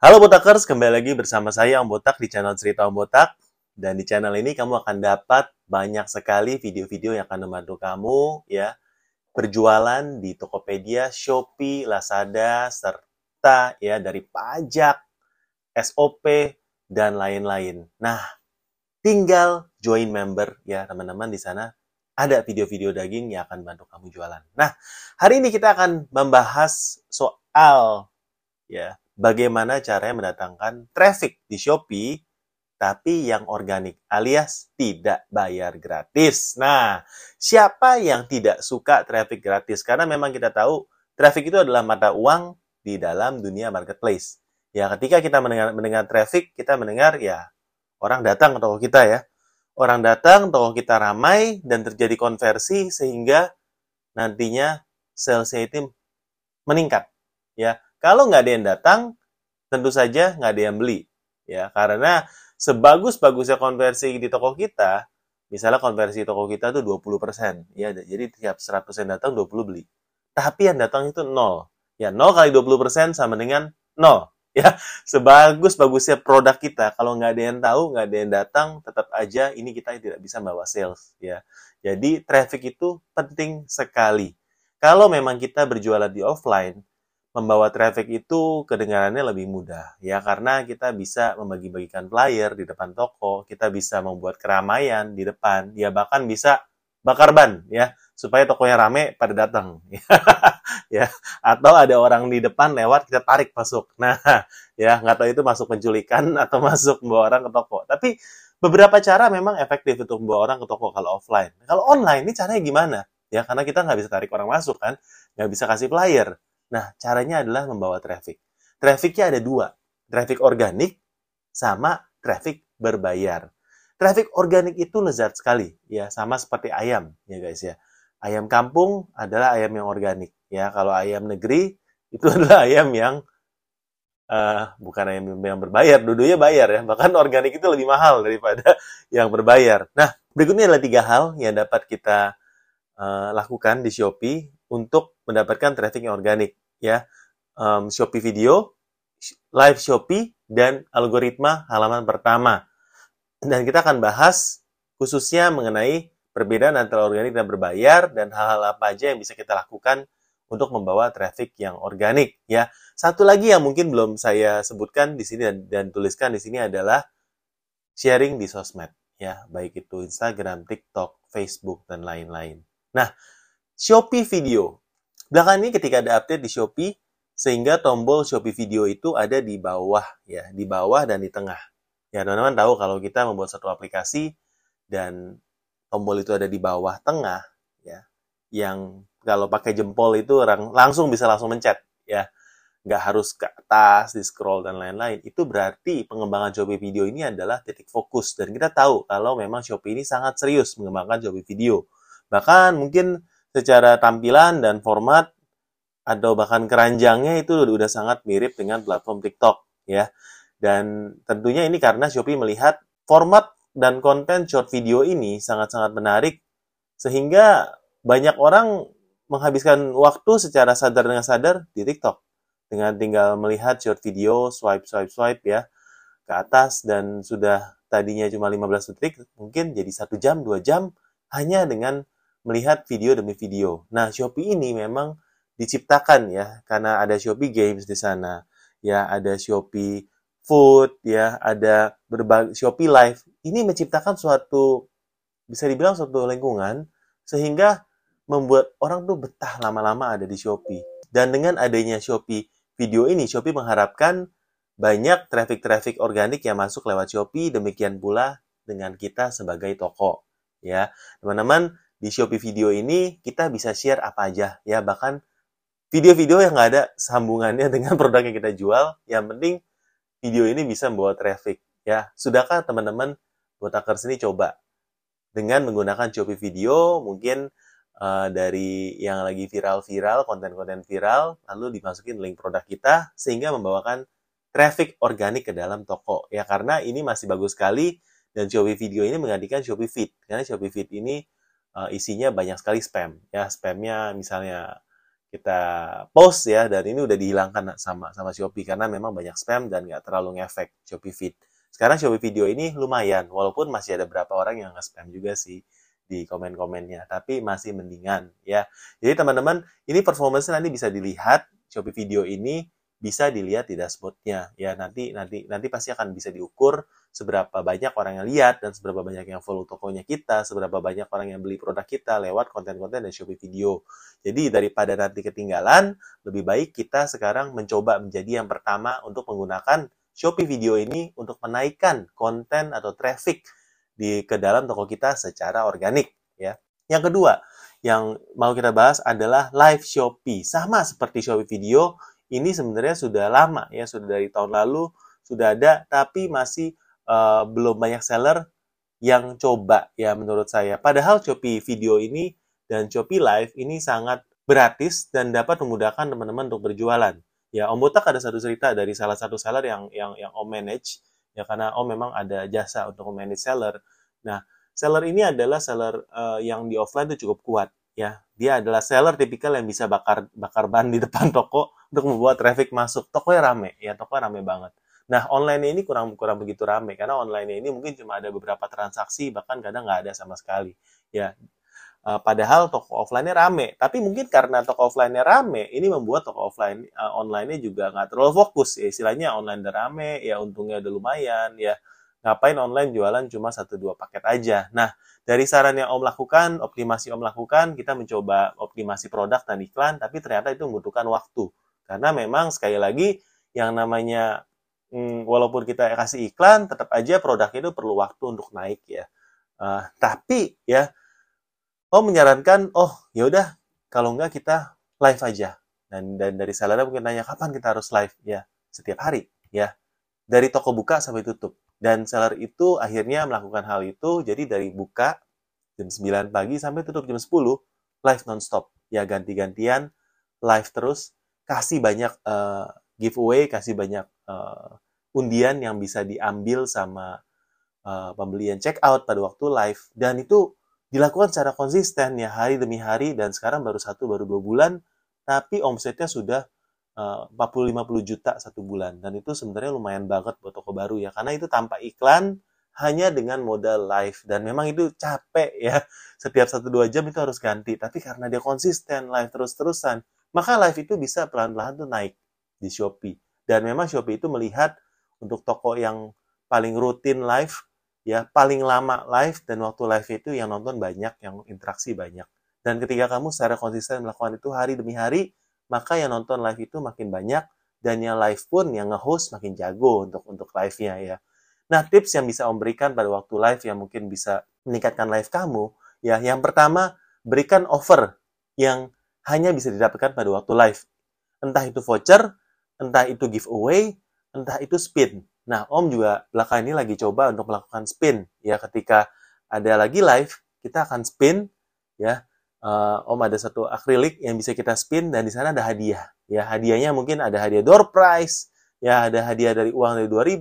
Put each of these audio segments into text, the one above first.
Halo Botakers, kembali lagi bersama saya Om Botak di channel Cerita Om Botak. Dan di channel ini kamu akan dapat banyak sekali video-video yang akan membantu kamu ya berjualan di Tokopedia, Shopee, Lazada, serta ya dari pajak, SOP, dan lain-lain. Nah, tinggal join member ya teman-teman di sana ada video-video daging yang akan bantu kamu jualan. Nah, hari ini kita akan membahas soal ya bagaimana caranya mendatangkan traffic di Shopee tapi yang organik alias tidak bayar gratis. Nah, siapa yang tidak suka traffic gratis? Karena memang kita tahu traffic itu adalah mata uang di dalam dunia marketplace. Ya, ketika kita mendengar mendengar traffic, kita mendengar ya orang datang ke toko kita ya. Orang datang, toko kita ramai dan terjadi konversi sehingga nantinya salesnya itu meningkat. Ya, kalau nggak ada yang datang, tentu saja nggak ada yang beli. Ya, karena sebagus-bagusnya konversi di toko kita, misalnya konversi toko kita tuh 20%, ya jadi tiap 100% datang 20 beli. Tapi yang datang itu 0. Ya, 0 kali 20% sama dengan 0. Ya, sebagus-bagusnya produk kita, kalau nggak ada yang tahu, nggak ada yang datang, tetap aja ini kita tidak bisa bawa sales. Ya, jadi traffic itu penting sekali. Kalau memang kita berjualan di offline, membawa traffic itu kedengarannya lebih mudah. Ya karena kita bisa membagi-bagikan flyer di depan toko, kita bisa membuat keramaian di depan, ya bahkan bisa bakar ban ya supaya tokonya rame pada datang ya atau ada orang di depan lewat kita tarik masuk. Nah ya nggak tahu itu masuk penculikan atau masuk membawa orang ke toko. Tapi beberapa cara memang efektif untuk membawa orang ke toko kalau offline. Kalau online ini caranya gimana? Ya karena kita nggak bisa tarik orang masuk kan nggak bisa kasih flyer Nah, caranya adalah membawa traffic. Trafficnya ada dua. Traffic organik sama traffic berbayar. Traffic organik itu lezat sekali, ya sama seperti ayam, ya guys ya. Ayam kampung adalah ayam yang organik, ya. Kalau ayam negeri itu adalah ayam yang uh, bukan ayam yang berbayar, dulunya bayar ya. Bahkan organik itu lebih mahal daripada yang berbayar. Nah, berikutnya adalah tiga hal yang dapat kita uh, lakukan di Shopee untuk mendapatkan traffic yang organik ya um, Shopee Video, Live Shopee dan algoritma halaman pertama. Dan kita akan bahas khususnya mengenai perbedaan antara organik dan berbayar dan hal-hal apa aja yang bisa kita lakukan untuk membawa traffic yang organik ya. Satu lagi yang mungkin belum saya sebutkan di sini dan, dan tuliskan di sini adalah sharing di sosmed ya, baik itu Instagram, TikTok, Facebook dan lain-lain. Nah, Shopee Video. Belakangan ini ketika ada update di Shopee, sehingga tombol Shopee Video itu ada di bawah ya, di bawah dan di tengah. Ya, teman-teman tahu kalau kita membuat satu aplikasi dan tombol itu ada di bawah tengah ya, yang kalau pakai jempol itu langsung bisa langsung mencet ya. Nggak harus ke atas, di scroll dan lain-lain. Itu berarti pengembangan Shopee Video ini adalah titik fokus dan kita tahu kalau memang Shopee ini sangat serius mengembangkan Shopee Video. Bahkan mungkin secara tampilan dan format atau bahkan keranjangnya itu udah sangat mirip dengan platform TikTok ya. Dan tentunya ini karena Shopee melihat format dan konten short video ini sangat-sangat menarik sehingga banyak orang menghabiskan waktu secara sadar dengan sadar di TikTok dengan tinggal melihat short video swipe swipe swipe ya ke atas dan sudah tadinya cuma 15 detik mungkin jadi satu jam dua jam hanya dengan melihat video demi video. Nah, Shopee ini memang diciptakan ya karena ada Shopee Games di sana, ya ada Shopee Food, ya ada berbagai Shopee Live. Ini menciptakan suatu bisa dibilang suatu lingkungan sehingga membuat orang tuh betah lama-lama ada di Shopee. Dan dengan adanya Shopee video ini, Shopee mengharapkan banyak traffic-traffic organik yang masuk lewat Shopee, demikian pula dengan kita sebagai toko. Ya, teman-teman, di Shopee Video ini kita bisa share apa aja ya. Bahkan video-video yang nggak ada sambungannya dengan produk yang kita jual yang penting video ini bisa membawa traffic ya. Sudahkah teman-teman buat akar sini coba? Dengan menggunakan Shopee Video mungkin uh, dari yang lagi viral-viral konten-konten viral lalu dimasukin link produk kita sehingga membawakan traffic organik ke dalam toko ya. Karena ini masih bagus sekali dan Shopee Video ini menggantikan Shopee Feed. Karena Shopee Feed ini uh, isinya banyak sekali spam. Ya, spamnya misalnya kita post ya dan ini udah dihilangkan sama sama Shopee karena memang banyak spam dan nggak terlalu ngefek Shopee Feed. Sekarang Shopee Video ini lumayan walaupun masih ada beberapa orang yang nge-spam juga sih di komen-komennya, tapi masih mendingan ya. Jadi teman-teman, ini performance nanti bisa dilihat Shopee Video ini bisa dilihat di dashboardnya. Ya nanti nanti nanti pasti akan bisa diukur seberapa banyak orang yang lihat dan seberapa banyak yang follow tokonya kita seberapa banyak orang yang beli produk kita lewat konten-konten dan Shopee video. Jadi daripada nanti ketinggalan lebih baik kita sekarang mencoba menjadi yang pertama untuk menggunakan Shopee video ini untuk menaikkan konten atau traffic di ke dalam toko kita secara organik ya. Yang kedua yang mau kita bahas adalah live Shopee. Sama seperti Shopee video ini sebenarnya sudah lama ya, sudah dari tahun lalu sudah ada, tapi masih uh, belum banyak seller yang coba ya menurut saya. Padahal Shopee video ini dan Shopee Live ini sangat gratis dan dapat memudahkan teman-teman untuk berjualan. Ya, Om Botak ada satu cerita dari salah satu seller yang yang yang Om manage ya karena Om memang ada jasa untuk manage seller. Nah, seller ini adalah seller uh, yang di offline itu cukup kuat ya. Dia adalah seller tipikal yang bisa bakar bakar ban di depan toko untuk membuat traffic masuk. Tokonya rame, ya tokonya rame banget. Nah, online ini kurang kurang begitu rame karena online ini mungkin cuma ada beberapa transaksi bahkan kadang nggak ada sama sekali. Ya, uh, padahal toko offline-nya rame. Tapi mungkin karena toko offline-nya rame, ini membuat toko offline uh, online-nya juga nggak terlalu fokus. Ya, istilahnya online udah rame, ya untungnya udah lumayan, ya ngapain online jualan cuma satu dua paket aja. Nah, dari saran yang Om lakukan, optimasi Om lakukan, kita mencoba optimasi produk dan iklan, tapi ternyata itu membutuhkan waktu. Karena memang sekali lagi yang namanya hmm, walaupun kita kasih iklan, tetap aja produk itu perlu waktu untuk naik ya. Uh, tapi ya, oh menyarankan, oh ya udah kalau enggak kita live aja. Dan, dan dari sellernya mungkin nanya kapan kita harus live ya setiap hari ya dari toko buka sampai tutup. Dan seller itu akhirnya melakukan hal itu, jadi dari buka jam 9 pagi sampai tutup jam 10, live nonstop. Ya ganti-gantian, live terus, kasih banyak uh, giveaway, kasih banyak uh, undian yang bisa diambil sama uh, pembelian check out pada waktu live. Dan itu dilakukan secara konsisten ya hari demi hari. Dan sekarang baru satu baru dua bulan. Tapi omsetnya sudah uh, 40-50 juta satu bulan. Dan itu sebenarnya lumayan banget buat toko baru ya. Karena itu tanpa iklan hanya dengan modal live. Dan memang itu capek ya. Setiap satu dua jam itu harus ganti. Tapi karena dia konsisten live terus terusan maka live itu bisa pelan-pelan tuh naik di Shopee. Dan memang Shopee itu melihat untuk toko yang paling rutin live, ya paling lama live dan waktu live itu yang nonton banyak, yang interaksi banyak. Dan ketika kamu secara konsisten melakukan itu hari demi hari, maka yang nonton live itu makin banyak dan yang live pun yang nge-host makin jago untuk untuk live-nya ya. Nah, tips yang bisa Om berikan pada waktu live yang mungkin bisa meningkatkan live kamu, ya yang pertama berikan offer yang hanya bisa didapatkan pada waktu live. Entah itu voucher, entah itu giveaway, entah itu spin. Nah, Om juga belakang ini lagi coba untuk melakukan spin. Ya, ketika ada lagi live, kita akan spin. Ya, uh, Om ada satu akrilik yang bisa kita spin dan di sana ada hadiah. Ya, hadiahnya mungkin ada hadiah door prize, ya ada hadiah dari uang dari 2000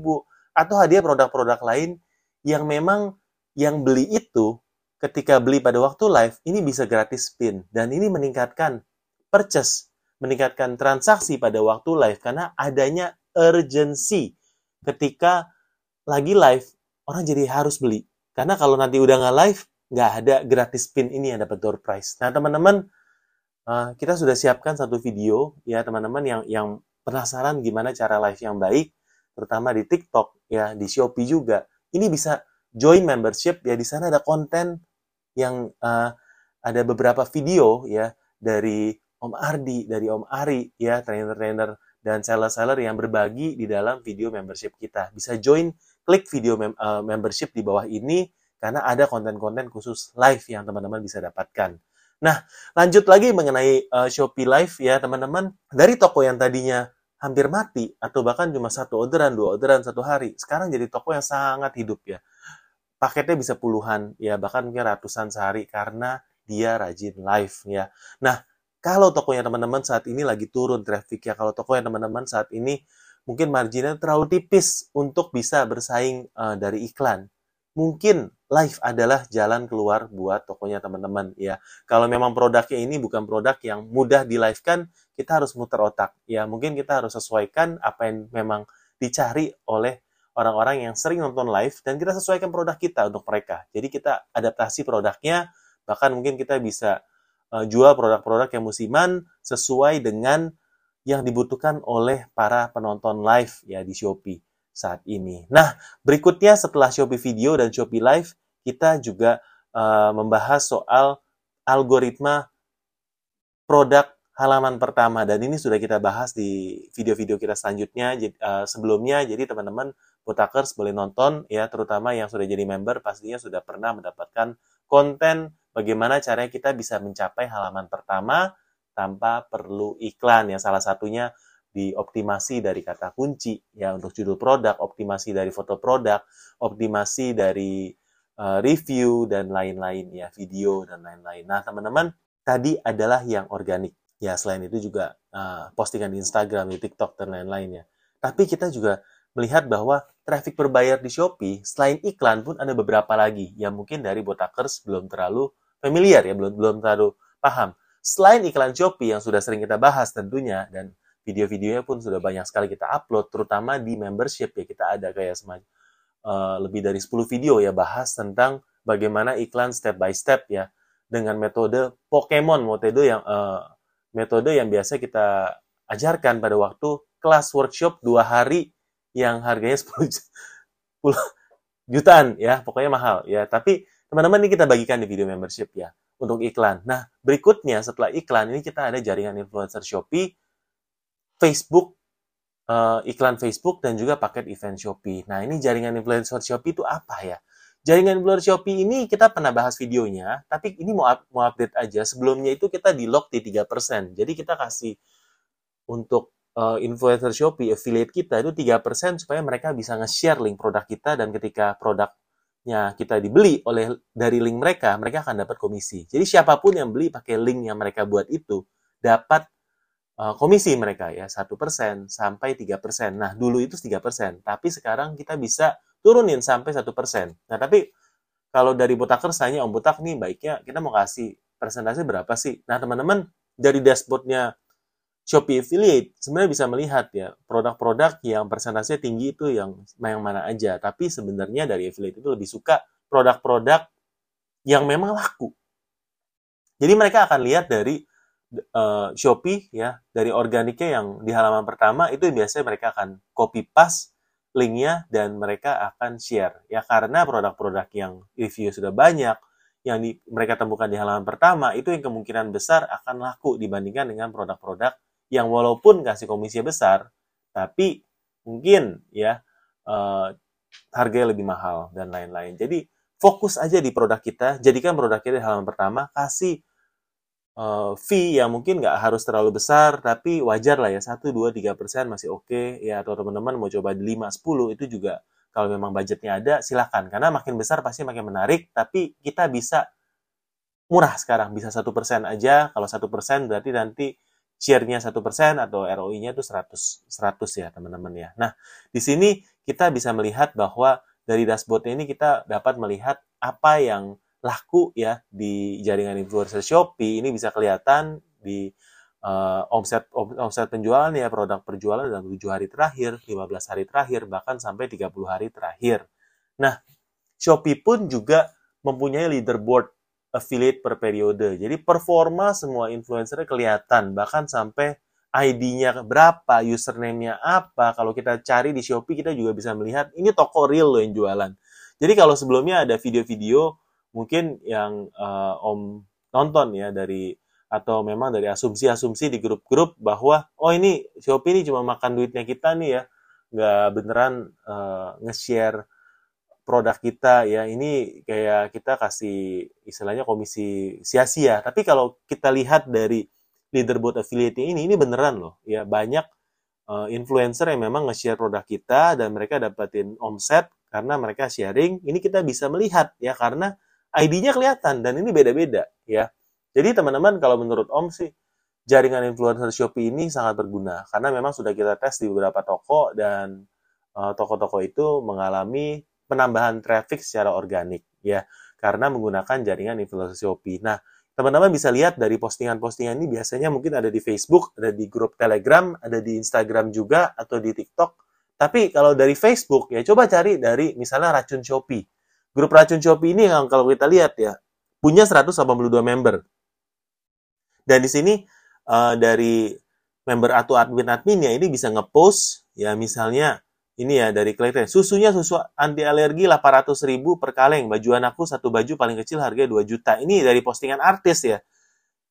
atau hadiah produk-produk lain yang memang yang beli itu ketika beli pada waktu live, ini bisa gratis spin. Dan ini meningkatkan purchase, meningkatkan transaksi pada waktu live karena adanya urgency. Ketika lagi live, orang jadi harus beli. Karena kalau nanti udah nggak live, nggak ada gratis spin ini yang dapat door prize. Nah, teman-teman, uh, kita sudah siapkan satu video ya teman-teman yang yang penasaran gimana cara live yang baik, terutama di TikTok ya, di Shopee juga. Ini bisa join membership ya di sana ada konten yang uh, ada beberapa video ya dari Om Ardi, dari Om Ari ya, trainer-trainer dan seller-seller yang berbagi di dalam video membership kita. Bisa join, klik video mem uh, membership di bawah ini karena ada konten-konten khusus live yang teman-teman bisa dapatkan. Nah, lanjut lagi mengenai uh, Shopee Live ya teman-teman. Dari toko yang tadinya hampir mati atau bahkan cuma satu orderan, dua orderan satu hari, sekarang jadi toko yang sangat hidup ya paketnya bisa puluhan, ya bahkan mungkin ratusan sehari karena dia rajin live ya. Nah, kalau tokonya teman-teman saat ini lagi turun traffic ya, kalau tokonya teman-teman saat ini mungkin marginnya terlalu tipis untuk bisa bersaing uh, dari iklan. Mungkin live adalah jalan keluar buat tokonya teman-teman ya. Kalau memang produknya ini bukan produk yang mudah di live kan, kita harus muter otak ya. Mungkin kita harus sesuaikan apa yang memang dicari oleh orang-orang yang sering nonton live dan kita sesuaikan produk kita untuk mereka. Jadi kita adaptasi produknya, bahkan mungkin kita bisa uh, jual produk-produk yang musiman sesuai dengan yang dibutuhkan oleh para penonton live ya di Shopee saat ini. Nah, berikutnya setelah Shopee Video dan Shopee Live, kita juga uh, membahas soal algoritma produk halaman pertama dan ini sudah kita bahas di video-video kita selanjutnya uh, sebelumnya. Jadi teman-teman Botakers boleh nonton ya, terutama yang sudah jadi member pastinya sudah pernah mendapatkan konten bagaimana caranya kita bisa mencapai halaman pertama tanpa perlu iklan ya. Salah satunya dioptimasi dari kata kunci ya untuk judul produk, optimasi dari foto produk, optimasi dari uh, review dan lain-lain ya, video dan lain-lain. Nah, teman-teman, tadi adalah yang organik. Ya, selain itu juga uh, postingan di Instagram, di TikTok dan lain-lain ya. Tapi kita juga melihat bahwa traffic berbayar di Shopee selain iklan pun ada beberapa lagi yang mungkin dari botakers belum terlalu familiar ya, belum belum terlalu paham. Selain iklan Shopee yang sudah sering kita bahas tentunya dan video-videonya pun sudah banyak sekali kita upload, terutama di membership ya kita ada kayak semacam uh, lebih dari 10 video ya bahas tentang bagaimana iklan step by step ya dengan metode Pokemon, metode yang uh, metode yang biasa kita ajarkan pada waktu kelas workshop dua hari yang harganya 10 jutaan ya, pokoknya mahal ya. Tapi teman-teman ini kita bagikan di video membership ya untuk iklan. Nah, berikutnya setelah iklan ini kita ada jaringan influencer Shopee Facebook, uh, iklan Facebook, dan juga paket event Shopee. Nah, ini jaringan influencer Shopee itu apa ya? Jaringan influencer Shopee ini kita pernah bahas videonya, tapi ini mau, mau update aja. Sebelumnya itu kita di lock di 3%. Jadi kita kasih untuk uh, influencer Shopee, affiliate kita itu 3% supaya mereka bisa nge-share link produk kita dan ketika produknya kita dibeli oleh dari link mereka, mereka akan dapat komisi. Jadi siapa pun yang beli pakai link yang mereka buat itu dapat Eh, komisi mereka ya satu persen sampai tiga persen. Nah dulu itu tiga persen, tapi sekarang kita bisa turunin sampai satu persen. Nah tapi kalau dari Botakers tanya Om Botak nih baiknya kita mau kasih persentase berapa sih? Nah teman-teman dari dashboardnya Shopee Affiliate sebenarnya bisa melihat ya produk-produk yang persentase tinggi itu yang yang mana aja. Tapi sebenarnya dari affiliate itu lebih suka produk-produk yang memang laku. Jadi mereka akan lihat dari uh, Shopee ya dari organiknya yang di halaman pertama itu biasanya mereka akan copy paste linknya dan mereka akan share ya karena produk-produk yang review sudah banyak yang di, mereka temukan di halaman pertama itu yang kemungkinan besar akan laku dibandingkan dengan produk-produk yang walaupun kasih komisi besar tapi mungkin ya uh, harganya lebih mahal dan lain-lain jadi fokus aja di produk kita jadikan produk kita di halaman pertama kasih uh, fee yang mungkin nggak harus terlalu besar, tapi wajar lah ya, 1, 2, 3 persen masih oke, okay. ya atau teman-teman mau coba 5, 10, itu juga kalau memang budgetnya ada, silahkan. Karena makin besar pasti makin menarik, tapi kita bisa murah sekarang, bisa satu persen aja, kalau satu persen berarti nanti share-nya satu persen atau ROI-nya itu 100, 100 ya teman-teman ya. Nah, di sini kita bisa melihat bahwa dari dashboard ini kita dapat melihat apa yang laku ya di jaringan influencer Shopee ini bisa kelihatan di uh, omset omset penjualan ya produk penjualan dalam 7 hari terakhir, 15 hari terakhir, bahkan sampai 30 hari terakhir. Nah, Shopee pun juga mempunyai leaderboard affiliate per periode. Jadi performa semua influencer kelihatan bahkan sampai ID-nya berapa, username-nya apa. Kalau kita cari di Shopee kita juga bisa melihat ini toko real loh yang jualan. Jadi kalau sebelumnya ada video-video mungkin yang uh, Om nonton ya dari atau memang dari asumsi-asumsi di grup-grup bahwa oh ini Shopee ini cuma makan duitnya kita nih ya nggak beneran uh, nge-share produk kita ya ini kayak kita kasih istilahnya komisi sia-sia tapi kalau kita lihat dari leaderboard affiliate ini ini beneran loh ya banyak uh, influencer yang memang nge-share produk kita dan mereka dapetin omset karena mereka sharing ini kita bisa melihat ya karena ID-nya kelihatan dan ini beda-beda ya. Jadi teman-teman kalau menurut Om sih jaringan influencer Shopee ini sangat berguna karena memang sudah kita tes di beberapa toko dan toko eh, toko-toko itu mengalami penambahan traffic secara organik. ya karena menggunakan jaringan influencer Shopee. Nah, teman-teman bisa lihat dari postingan-postingan ini biasanya mungkin ada di Facebook, ada di grup Telegram, ada di Instagram juga atau di TikTok. Tapi kalau dari Facebook ya coba cari dari misalnya racun Shopee. Grup racun Shopee ini yang kalau kita lihat ya punya 182 member. Dan di sini uh, dari member atau admin-adminnya ini bisa ngepost ya misalnya ini ya dari Clayton. Susunya susu anti alergi 800 ribu per kaleng. Baju anakku satu baju paling kecil harga 2 juta. Ini dari postingan artis ya.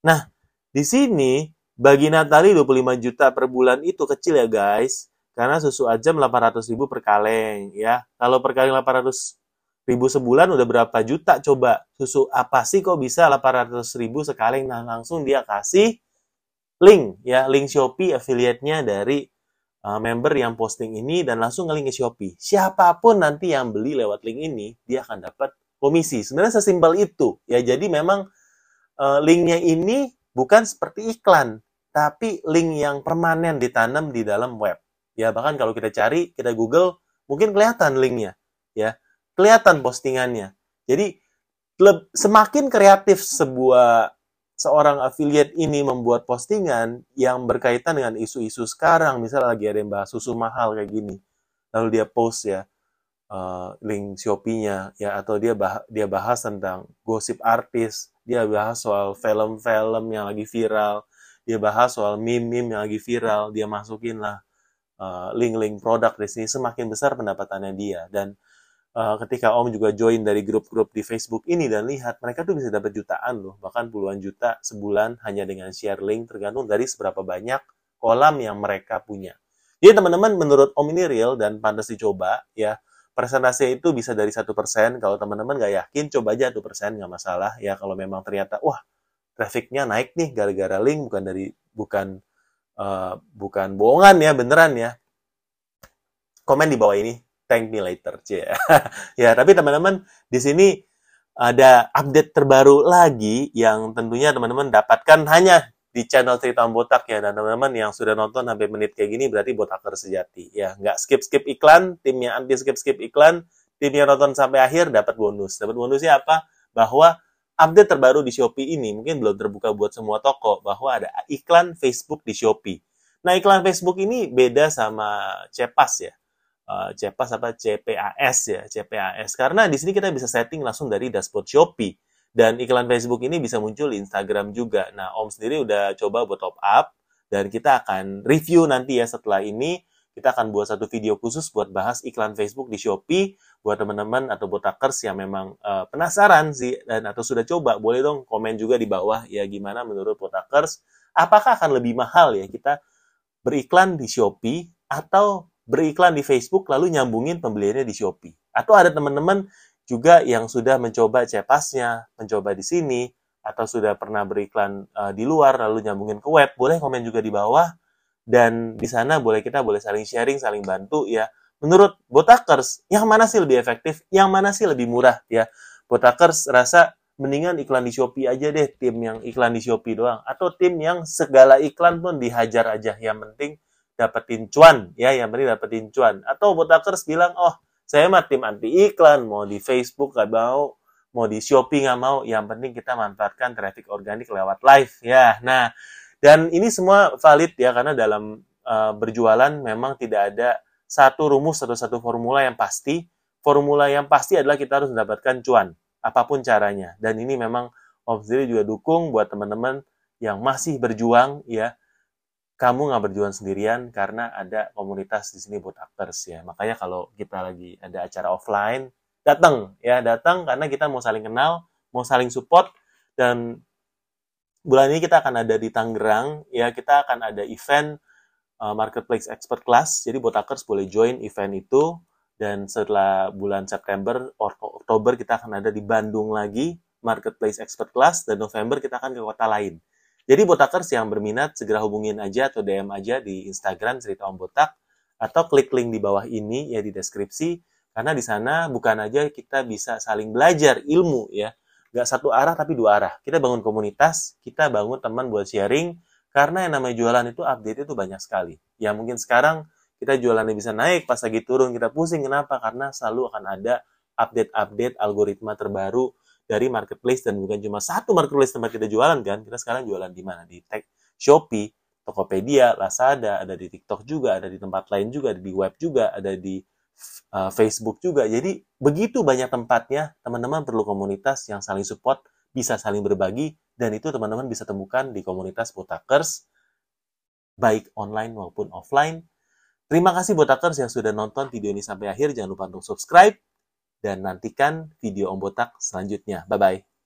Nah, di sini bagi Natali 25 juta per bulan itu kecil ya guys. Karena susu aja 800 ribu per kaleng ya. Kalau per kaleng 800 ribu sebulan udah berapa juta coba. Susu apa sih kok bisa 800 ribu sekaleng. Nah langsung dia kasih link ya. Link Shopee affiliate-nya dari uh, member yang posting ini dan langsung ngelink ke Shopee. Siapa pun nanti yang beli lewat link ini, dia akan dapat komisi. Sebenarnya sesimpel itu. Ya, jadi memang uh, linknya ini bukan seperti iklan, tapi link yang permanen ditanam di dalam web. Ya, bahkan kalau kita cari, kita Google, mungkin kelihatan linknya. Ya, kelihatan postingannya. Jadi, semakin kreatif sebuah seorang affiliate ini membuat postingan yang berkaitan dengan isu-isu sekarang, misalnya lagi ada yang bahas susu mahal kayak gini, lalu dia post ya uh, link Shopee-nya ya atau dia bah dia bahas tentang gosip artis, dia bahas soal film-film yang lagi viral, dia bahas soal meme-meme yang lagi viral, dia masukin lah uh, link-link produk di sini. Semakin besar pendapatannya dia. Dan uh, ketika Om juga join dari grup-grup di Facebook ini dan lihat mereka tuh bisa dapat jutaan loh, bahkan puluhan juta sebulan hanya dengan share link tergantung dari seberapa banyak kolam yang mereka punya. Jadi teman-teman menurut Om ini real dan pantas dicoba ya. Presentasi itu bisa dari satu persen. Kalau teman-teman nggak yakin, coba aja satu persen nggak masalah ya. Kalau memang ternyata wah trafficnya naik nih gara-gara link bukan dari bukan uh, bukan bohongan ya beneran ya. Komen di bawah ini thank me later, ya, tapi teman-teman di sini ada update terbaru lagi yang tentunya teman-teman dapatkan hanya di channel cerita Botak ya. Dan teman-teman yang sudah nonton sampai menit kayak gini berarti botaker sejati ya nggak skip skip iklan timnya anti skip skip iklan tim yang nonton sampai akhir dapat bonus. Dapat bonusnya apa? Bahwa update terbaru di Shopee ini mungkin belum terbuka buat semua toko bahwa ada iklan Facebook di Shopee. Nah iklan Facebook ini beda sama Cepas ya CPAS apa CPAS ya CPAS karena di sini kita bisa setting langsung dari dashboard Shopee. Dan iklan Facebook ini bisa muncul di Instagram juga. Nah, Om sendiri udah coba buat top up dan kita akan review nanti ya setelah ini. Kita akan buat satu video khusus buat bahas iklan Facebook di Shopee. Buat teman-teman atau botakers yang memang uh, penasaran sih dan atau sudah coba boleh dong komen juga di bawah ya gimana menurut botakers apakah akan lebih mahal ya kita beriklan di Shopee atau beriklan di Facebook lalu nyambungin pembeliannya di Shopee. Atau ada teman-teman juga yang sudah mencoba cepasnya, mencoba di sini, atau sudah pernah beriklan uh, di luar lalu nyambungin ke web, boleh komen juga di bawah. Dan di sana boleh kita boleh saling sharing, saling bantu ya. Menurut Botakers, yang mana sih lebih efektif? Yang mana sih lebih murah ya? Botakers rasa mendingan iklan di Shopee aja deh, tim yang iklan di Shopee doang. Atau tim yang segala iklan pun dihajar aja. Yang penting dapetin cuan ya yang penting dapetin cuan atau botakers bilang oh saya mah tim anti iklan mau di Facebook gak mau mau di Shopee nggak mau. Yang penting kita manfaatkan traffic organik lewat live ya. Nah dan ini semua valid ya karena dalam uh, berjualan memang tidak ada satu rumus atau satu formula yang pasti. Formula yang pasti adalah kita harus mendapatkan cuan apa pun caranya. Dan ini memang Om juga dukung buat teman-teman yang masih berjuang ya kamu nggak berjuang sendirian karena ada komunitas di sini buat actors ya. Makanya kalau kita lagi ada acara offline, datang ya, datang karena kita mau saling kenal, mau saling support dan bulan ini kita akan ada di Tangerang ya, kita akan ada event uh, marketplace expert class. Jadi buat actors boleh join event itu dan setelah bulan September Oktober kita akan ada di Bandung lagi marketplace expert class dan November kita akan ke kota lain. Jadi botakers yang berminat segera hubungin aja atau DM aja di Instagram cerita Om Botak atau klik link di bawah ini ya di deskripsi karena di sana bukan aja kita bisa saling belajar ilmu ya. Nggak satu arah tapi dua arah. Kita bangun komunitas kita bangun teman buat sharing karena yang namanya jualan itu update itu banyak sekali. Ya mungkin sekarang kita jualannya bisa naik pas lagi turun kita pusing. Kenapa? Karena selalu akan ada update-update algoritma terbaru dari marketplace dan bukan cuma satu marketplace tempat kita jualan kan. Kita sekarang jualan di mana? Di tag Shopee, Tokopedia, Lazada, ada di TikTok juga, ada di tempat lain juga, ada di web juga, ada di uh, Facebook juga. Jadi begitu banyak tempatnya, teman-teman perlu komunitas yang saling support, bisa saling berbagi, dan itu teman-teman bisa temukan di komunitas Botakers, baik online maupun offline. Terima kasih Botakers yang sudah nonton video ini sampai akhir. Jangan lupa untuk subscribe, dan nantikan video Om Botak selanjutnya. Bye-bye.